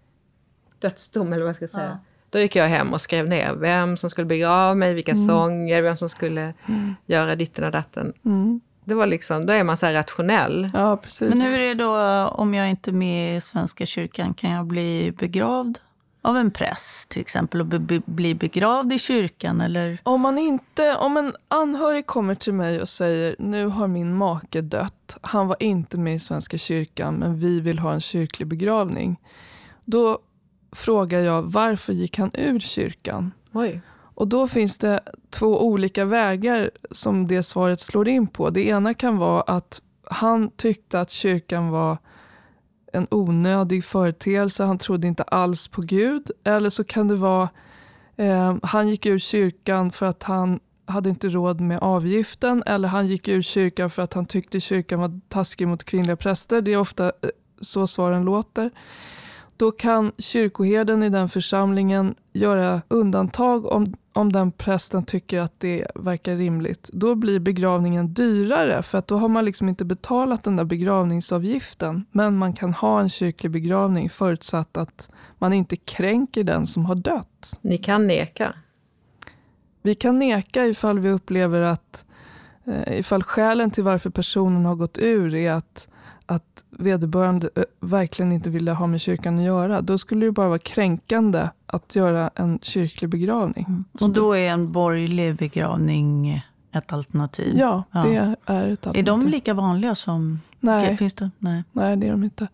dödsdom, eller vad jag ska säga. Ja. Då gick jag hem och skrev ner vem som skulle begrava mig, vilka mm. sånger, vem som skulle mm. göra ditten och datten. Mm. Det var liksom, då är man så här rationell. Ja, precis. Men hur är det då om jag inte är med i Svenska kyrkan? Kan jag bli begravd av en präst till exempel och be bli begravd i kyrkan? Eller? Om, man inte, om en anhörig kommer till mig och säger nu har min make dött, han var inte med i Svenska kyrkan men vi vill ha en kyrklig begravning. Då frågar jag varför gick han ur kyrkan? Oj. Och då finns det två olika vägar som det svaret slår in på. Det ena kan vara att han tyckte att kyrkan var en onödig företeelse, han trodde inte alls på Gud. Eller så kan det vara eh, han gick ur kyrkan för att han hade inte råd med avgiften eller han gick ur kyrkan för att han tyckte kyrkan var taskig mot kvinnliga präster. Det är ofta eh, så svaren låter då kan kyrkoherden i den församlingen göra undantag om, om den prästen tycker att det verkar rimligt. Då blir begravningen dyrare för att då har man liksom inte betalat den där begravningsavgiften. Men man kan ha en kyrklig begravning förutsatt att man inte kränker den som har dött. Ni kan neka? Vi kan neka ifall vi upplever att eh, ifall skälen till varför personen har gått ur är att att vederbörande eh, verkligen inte ville ha med kyrkan att göra, då skulle det bara vara kränkande att göra en kyrklig begravning. Mm. Och då är en borgerlig begravning ett alternativ? Ja, ja, det är ett alternativ. Är de lika vanliga som... Nej, Finns det? Nej. Nej det är de inte.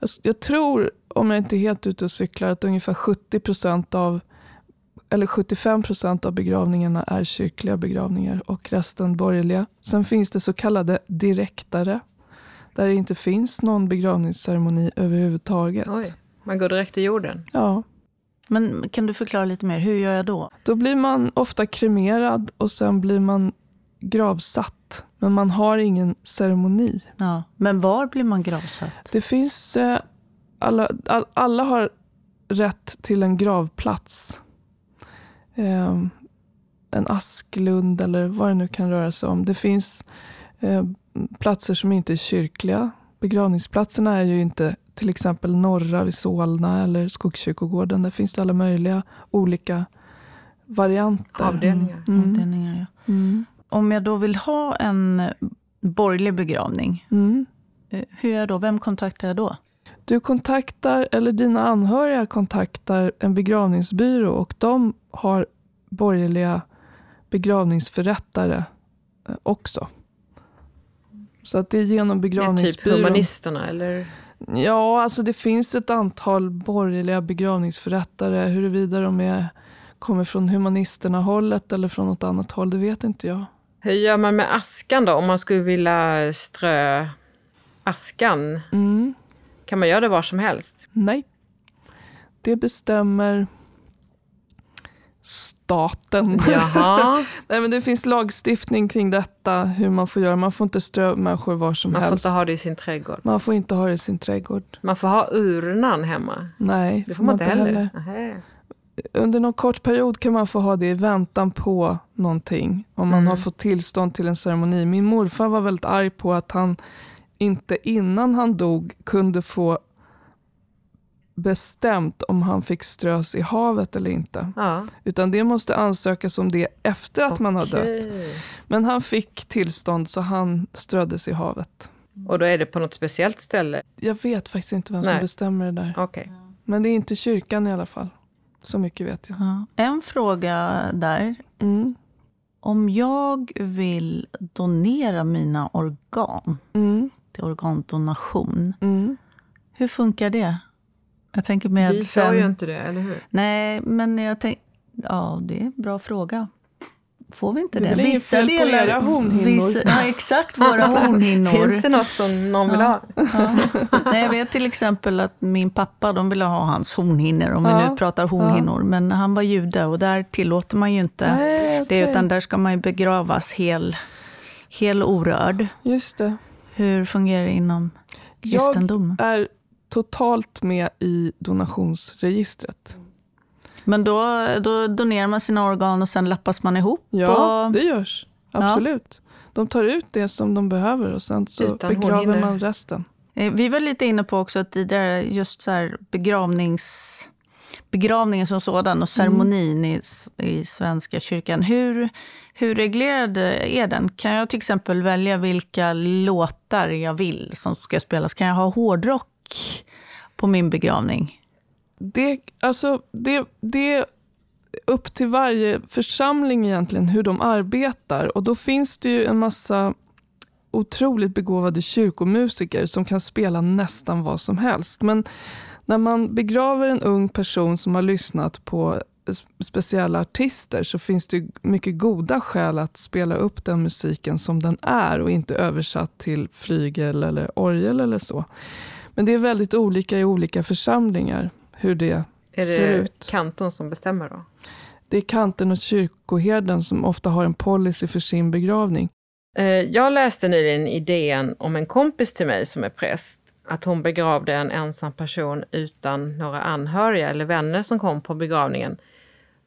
Jag, jag tror, om jag inte är helt ute och cyklar, att ungefär 70 procent av eller 75 procent av begravningarna är kyrkliga begravningar och resten borgerliga. Sen finns det så kallade direktare där det inte finns någon begravningsceremoni överhuvudtaget. Oj, man går direkt i jorden? Ja. Men kan du förklara lite mer, hur gör jag då? Då blir man ofta kremerad och sen blir man gravsatt. Men man har ingen ceremoni. Ja. Men var blir man gravsatt? Det finns, eh, alla, alla har rätt till en gravplats. Eh, en asklund eller vad det nu kan röra sig om. Det finns eh, platser som inte är kyrkliga. Begravningsplatserna är ju inte till exempel norra vid Solna eller Skogskyrkogården. Där finns det alla möjliga olika varianter. Avdelningar. Mm. Avdelningar ja. mm. Om jag då vill ha en borgerlig begravning, mm. Eh, hur gör jag då? Vem kontaktar jag då? Du kontaktar, eller dina anhöriga kontaktar en begravningsbyrå och de har borgerliga begravningsförrättare eh, också. Så att det är genom begravningsbyrån. Det typ Humanisterna eller? Ja, alltså det finns ett antal borgerliga begravningsförrättare. Huruvida de är, kommer från Humanisterna-hållet eller från något annat håll, det vet inte jag. Hur gör man med askan då, om man skulle vilja strö askan? Mm. Kan man göra det var som helst? Nej. Det bestämmer staten. Nej, men det finns lagstiftning kring detta, hur man får göra. Man får inte strö människor var som man helst. Man får inte ha det i sin trädgård. Man får inte ha det i sin trädgård. Man får ha urnan hemma. Nej, det får man, man inte heller. heller. under någon kort period kan man få ha det i väntan på någonting. Om man Mm. har fått tillstånd till en ceremoni. Min morfar var väldigt arg på att han inte innan han dog kunde få bestämt om han fick strös i havet eller inte. Ja. Utan det måste ansökas om det efter att man har dött. Men han fick tillstånd så han ströddes i havet. Och då är det på något speciellt ställe? Jag vet faktiskt inte vem som Nej. bestämmer det där. Okej. Men det är inte kyrkan i alla fall. Så mycket vet jag. Ja. En fråga där. Mm. Om jag vill donera mina organ Mm. till organdonation, Mm. hur funkar det? Jag tänker med Vi sa ju inte det, eller hur? Nej, men jag tänker... Ja, det är en bra fråga. Får vi inte Det det? inget fel på era hornhinnor? ja, exakt, våra hornhinnor. Finns det något som någon vill ha? Ja. Nej, jag vet till exempel att min pappa, de ville ha hans hornhinnor, om Ja. vi nu pratar hornhinnor. Men han var jude och där tillåter man ju inte Nej, det, okej. utan där ska man ju begravas hel, hel orörd. Just det. Hur fungerar det inom Jag kristendomen? är totalt med i donationsregistret. Men då, då donerar man sina organ och sen lappas man ihop? Ja, och, det görs. Absolut. De tar ut det som de behöver och sen så Utan begraver man resten. Eh, Vi var lite inne på också där just så här begravnings, begravningen som sådan och ceremonin i, s- i Svenska kyrkan. Hur, hur reglerad är den? Kan jag till exempel välja vilka låtar jag vill som ska spelas? Kan jag ha hårdrock på min begravning? Det, alltså, det, det är upp till varje församling egentligen hur de arbetar. Och då finns det ju en massa otroligt begåvade kyrkomusiker som kan spela nästan vad som helst. Men när man begraver en ung person som har lyssnat på speciella artister så finns det mycket goda skäl att spela upp den musiken som den är och inte översatt till flygel eller orgel eller så. Men det är väldigt olika i olika församlingar hur det Är ser det ut. kanton som bestämmer då? Det är kanten och kyrkoherden som ofta har en policy för sin begravning. Eh, Jag läste nyligen idén om en kompis till mig som är präst, att hon begravde en ensam person utan några anhöriga eller vänner som kom på begravningen.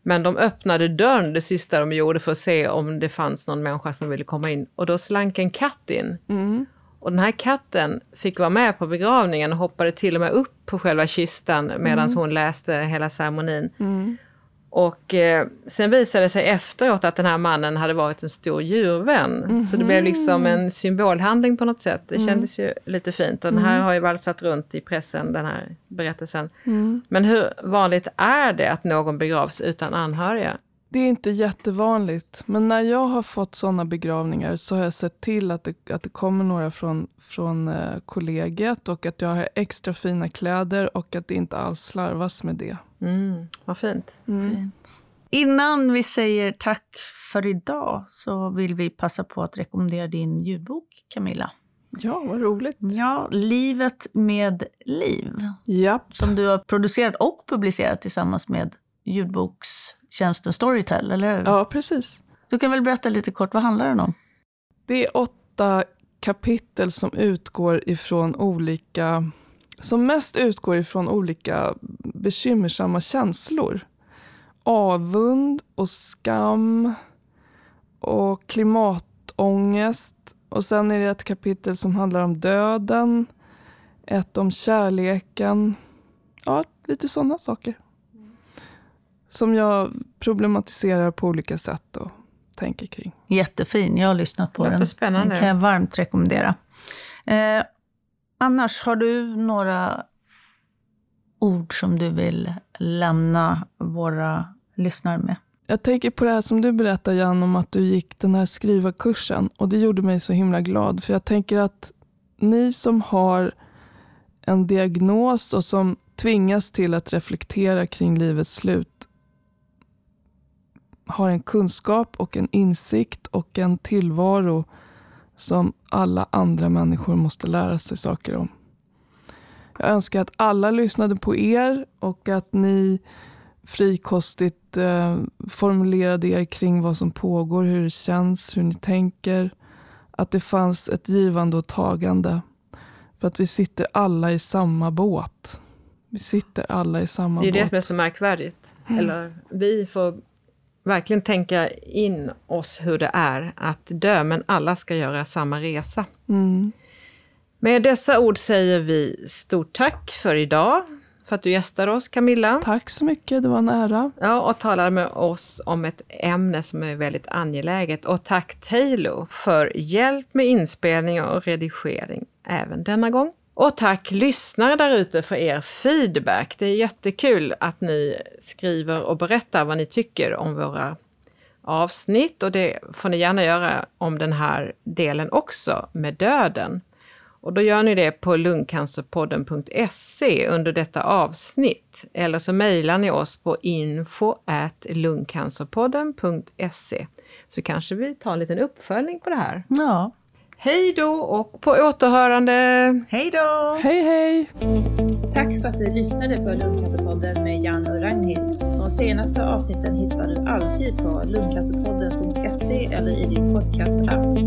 Men de öppnade dörren det sista de gjorde för att se om det fanns någon människa som ville komma in. Och då slank en katt in. Mm. Och den här katten fick vara med på begravningen och hoppade till och med upp på själva kistan medan hon läste hela ceremonin. Mm. Och eh, sen visade det sig efteråt att den här mannen hade varit en stor djurvän. Så det blev liksom en symbolhandling på något sätt. Det kändes ju lite fint. Och den här har ju valsat runt i pressen, den här berättelsen. Mm. Men hur vanligt är det att någon begravs utan anhöriga? Det är inte jättevanligt, men när jag har fått sådana begravningar så har jag sett till att det, att det kommer några från, från eh, kollegiet och att jag har extra fina kläder och att det inte alls slarvas med det. Mm, vad fint. Fint. Innan vi säger tack för idag så vill vi passa på att rekommendera din ljudbok, Camilla. Ja, vad roligt. Ja, Livet med liv. Japp. Som du har producerat och publicerat tillsammans med ljudbokstjänsten Storytel, eller hur? Ja, precis. Du kan väl berätta lite kort, vad handlar den om? Det är åtta kapitel som utgår ifrån olika, som mest utgår ifrån olika bekymmersamma känslor. Avund och skam och klimatångest. Och sen är det ett kapitel som handlar om döden, ett om kärleken. Ja, lite sådana saker. Som jag problematiserar på olika sätt och tänker kring. Jättefin, jag har lyssnat på Låter den. spännande. Den kan jag varmt rekommendera. Eh, annars, har du några ord som du vill lämna våra lyssnare med? Jag tänker på det här som du berättade Jan om att du gick den här skrivarkursen och det gjorde mig så himla glad för jag tänker att ni som har en diagnos och som tvingas till att reflektera kring livets slut har en kunskap och en insikt och en tillvaro som alla andra människor måste lära sig saker om. Jag önskar att alla lyssnade på er och att ni frikostigt eh, formulerade er kring vad som pågår, hur det känns, hur ni tänker. Att det fanns ett givande och tagande. För att vi sitter alla i samma båt. Vi sitter alla i samma Det är ju det båt. som är så märkvärdigt. Mm. Eller vi får verkligen tänka in oss hur det är att dö, men alla ska göra samma resa. Mm. Med dessa ord säger vi stort tack för idag, för att du gästade oss Camilla. Tack så mycket, det var en ära. Ja, och talade med oss om ett ämne som är väldigt angeläget. Och tack Taylor för hjälp med inspelning och redigering även denna gång. Och tack lyssnare där ute för er feedback. Det är jättekul att ni skriver och berättar vad ni tycker om våra avsnitt och det får ni gärna göra om den här delen också med döden. Och då gör ni det på lungcancerpodden.se under detta avsnitt. Eller så mejlar ni oss på info lungcancerpodden.se. Så kanske vi tar en liten uppföljning på det här. Ja. Hej då och på återhörande! Hej då! Hej hej! Tack för att du lyssnade på Lungcancerpodden med Jan och Ragnhild. De senaste avsnitten hittar du alltid på lungcancerpodden.se eller i din podcast-app.